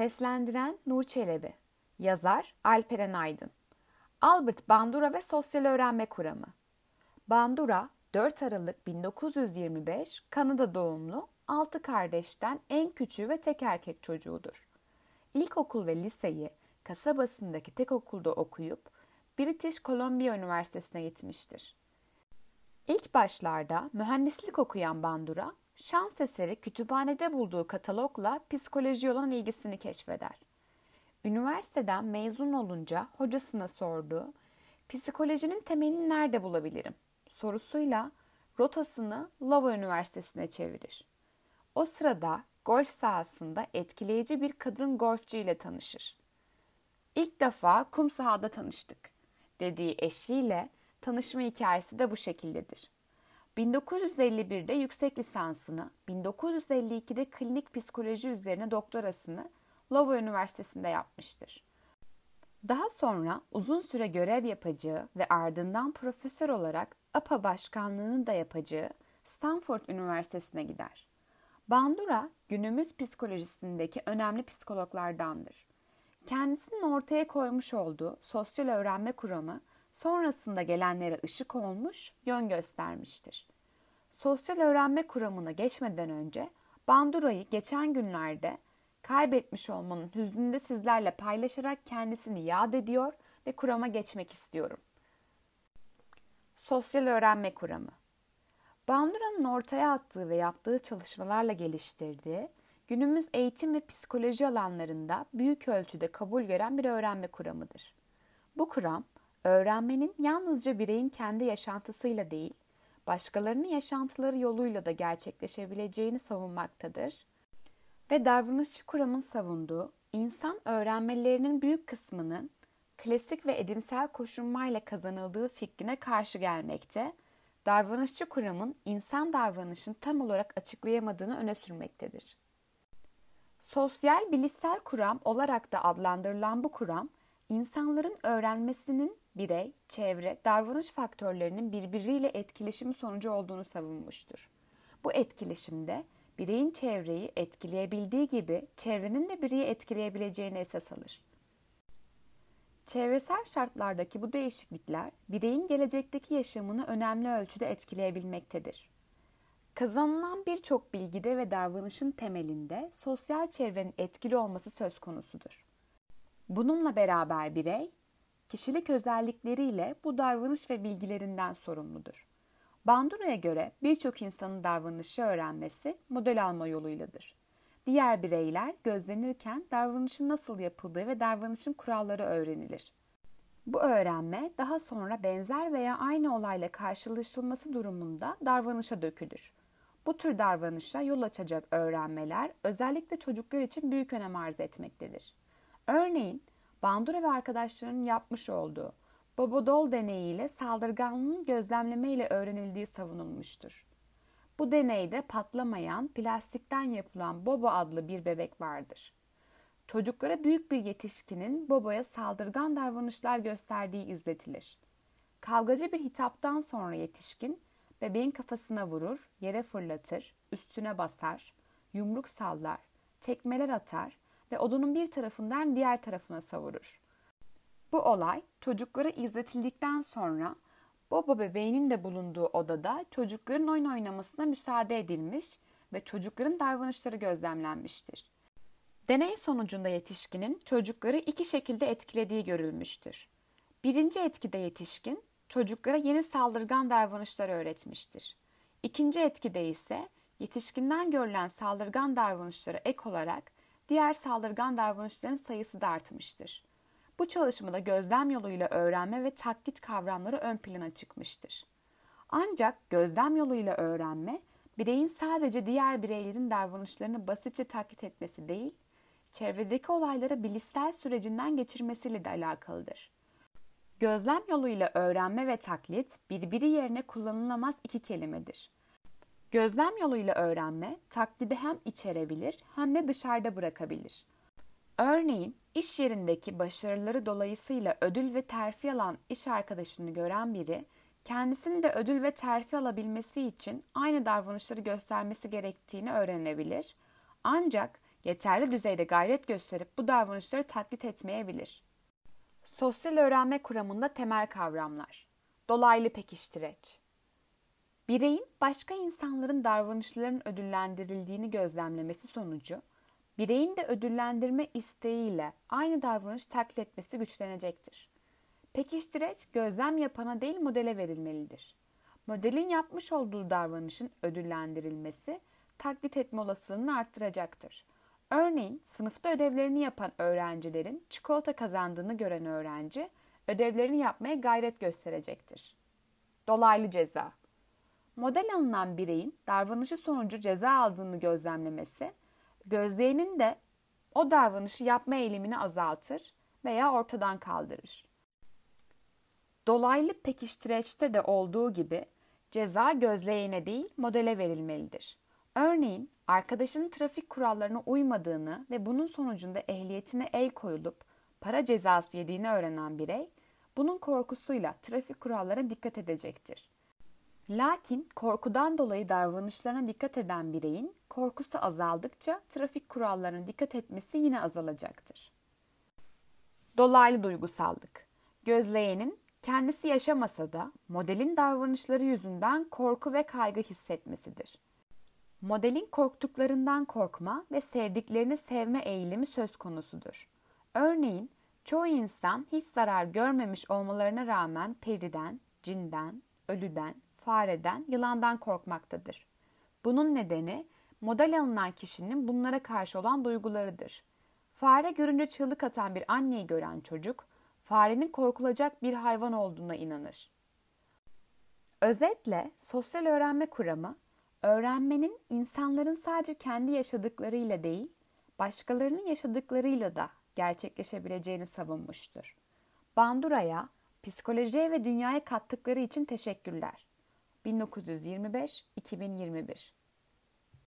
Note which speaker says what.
Speaker 1: Seslendiren Nur Çelebi Yazar Alperen Aydın Albert Bandura ve Sosyal Öğrenme Kuramı Bandura 4 Aralık 1925 Kanada doğumlu 6 kardeşten en küçüğü ve tek erkek çocuğudur. İlkokul ve liseyi kasabasındaki tek okulda okuyup British Columbia Üniversitesi'ne gitmiştir. İlk başlarda mühendislik okuyan Bandura, şans eseri kütüphanede bulduğu katalogla psikoloji olan ilgisini keşfeder. Üniversiteden mezun olunca hocasına sordu, psikolojinin temelini nerede bulabilirim sorusuyla rotasını Louisville Üniversitesi'ne çevirir. O sırada golf sahasında etkileyici bir kadın golfçi ile tanışır. İlk defa kum sahada tanıştık dediği eşiyle tanışma hikayesi de bu şekildedir. 1951'de yüksek lisansını, 1952'de klinik psikoloji üzerine doktorasını Louisville Üniversitesi'nde yapmıştır. Daha sonra uzun süre görev yapacağı ve ardından profesör olarak APA başkanlığını da yapacağı Stanford Üniversitesi'ne gider. Bandura günümüz psikolojisindeki önemli psikologlardandır. Kendisinin ortaya koymuş olduğu sosyal öğrenme kuramı sonrasında gelenlere ışık olmuş, yön göstermiştir. Sosyal öğrenme kuramına geçmeden önce Bandura'yı geçen günlerde kaybetmiş olmanın hüznünde sizlerle paylaşarak kendisini yad ediyor ve kurama geçmek istiyorum. Sosyal öğrenme kuramı Bandura'nın ortaya attığı ve yaptığı çalışmalarla geliştirdiği, günümüz eğitim ve psikoloji alanlarında büyük ölçüde kabul gören bir öğrenme kuramıdır. Bu kuram, öğrenmenin yalnızca bireyin kendi yaşantısıyla değil, başkalarının yaşantıları yoluyla da gerçekleşebileceğini savunmaktadır ve davranışçı kuramın savunduğu insan öğrenmelerinin büyük kısmının klasik ve edimsel koşulmayla kazanıldığı fikrine karşı gelmekte, davranışçı kuramın insan davranışını tam olarak açıklayamadığını öne sürmektedir. Sosyal bilişsel kuram olarak da adlandırılan bu kuram, insanların öğrenmesinin birey, çevre, davranış faktörlerinin birbiriyle etkileşimi sonucu olduğunu savunmuştur. Bu etkileşimde bireyin çevreyi etkileyebildiği gibi çevrenin de bireyi etkileyebileceğini esas alır. Çevresel şartlardaki bu değişiklikler bireyin gelecekteki yaşamını önemli ölçüde etkileyebilmektedir. Kazanılan birçok bilgide ve davranışın temelinde sosyal çevrenin etkili olması söz konusudur. Bununla beraber birey, kişilik özellikleriyle bu davranış ve bilgilerinden sorumludur. Bandura'ya göre birçok insanın davranışı öğrenmesi model alma yoluyladır. Diğer bireyler gözlenirken davranışın nasıl yapıldığı ve davranışın kuralları öğrenilir. Bu öğrenme daha sonra benzer veya aynı olayla karşılaşılması durumunda davranışa dökülür. Bu tür davranışa yol açacak öğrenmeler özellikle çocuklar için büyük önem arz etmektedir. Örneğin Bandura ve arkadaşlarının yapmış olduğu Bobodol deneyiyle saldırganlığın gözlemlemeyle öğrenildiği savunulmuştur. Bu deneyde patlamayan, plastikten yapılan Bobo adlı bir bebek vardır. Çocuklara büyük bir yetişkinin Bobo'ya saldırgan davranışlar gösterdiği izletilir. Kavgacı bir hitaptan sonra yetişkin bebeğin kafasına vurur, yere fırlatır, üstüne basar, yumruk sallar, tekmeler atar ve odunun bir tarafından diğer tarafına savurur. Bu olay çocuklara izletildikten sonra Bobo bebeğinin de bulunduğu odada çocukların oyun oynamasına müsaade edilmiş ve çocukların davranışları gözlemlenmiştir. Deney sonucunda yetişkinin çocukları iki şekilde etkilediği görülmüştür. Birinci etkide yetişkin çocuklara yeni saldırgan davranışlar öğretmiştir. İkinci etkide ise yetişkinden görülen saldırgan davranışlara ek olarak diğer saldırgan davranışların sayısı da artmıştır. Bu çalışmada gözlem yoluyla öğrenme ve taklit kavramları ön plana çıkmıştır. Ancak gözlem yoluyla öğrenme, bireyin sadece diğer bireylerin davranışlarını basitçe taklit etmesi değil, çevredeki olayları bilişsel sürecinden geçirmesiyle de alakalıdır. Gözlem yoluyla öğrenme ve taklit birbiri yerine kullanılamaz iki kelimedir. Gözlem yoluyla öğrenme taklidi hem içerebilir hem de dışarıda bırakabilir. Örneğin iş yerindeki başarıları dolayısıyla ödül ve terfi alan iş arkadaşını gören biri kendisinin de ödül ve terfi alabilmesi için aynı davranışları göstermesi gerektiğini öğrenebilir. Ancak yeterli düzeyde gayret gösterip bu davranışları taklit etmeyebilir. Sosyal öğrenme kuramında temel kavramlar. Dolaylı pekiştireç. Bireyin başka insanların davranışlarının ödüllendirildiğini gözlemlemesi sonucu, bireyin de ödüllendirme isteğiyle aynı davranış taklit etmesi güçlenecektir. Pekiştireç gözlem yapana değil modele verilmelidir. Modelin yapmış olduğu davranışın ödüllendirilmesi taklit etme olasılığını arttıracaktır. Örneğin sınıfta ödevlerini yapan öğrencilerin çikolata kazandığını gören öğrenci ödevlerini yapmaya gayret gösterecektir. Dolaylı ceza Model alınan bireyin davranışı sonucu ceza aldığını gözlemlemesi, gözleyenin de o davranışı yapma eğilimini azaltır veya ortadan kaldırır. Dolaylı pekiştireçte de olduğu gibi ceza gözleyene değil modele verilmelidir. Örneğin arkadaşının trafik kurallarına uymadığını ve bunun sonucunda ehliyetine el koyulup para cezası yediğini öğrenen birey bunun korkusuyla trafik kurallarına dikkat edecektir. Lakin korkudan dolayı davranışlarına dikkat eden bireyin korkusu azaldıkça trafik kurallarına dikkat etmesi yine azalacaktır. Dolaylı duygusallık. Gözleyenin kendisi yaşamasa da modelin davranışları yüzünden korku ve kaygı hissetmesidir. Modelin korktuklarından korkma ve sevdiklerini sevme eğilimi söz konusudur. Örneğin çoğu insan hiç zarar görmemiş olmalarına rağmen periden, cinden, ölüden, fareden, yılandan korkmaktadır. Bunun nedeni model alınan kişinin bunlara karşı olan duygularıdır. Fare görünce çığlık atan bir anneyi gören çocuk, farenin korkulacak bir hayvan olduğuna inanır. Özetle sosyal öğrenme kuramı, öğrenmenin insanların sadece kendi yaşadıklarıyla değil, başkalarının yaşadıklarıyla da gerçekleşebileceğini savunmuştur. Bandura'ya, psikolojiye ve dünyaya kattıkları için teşekkürler. 1925-2021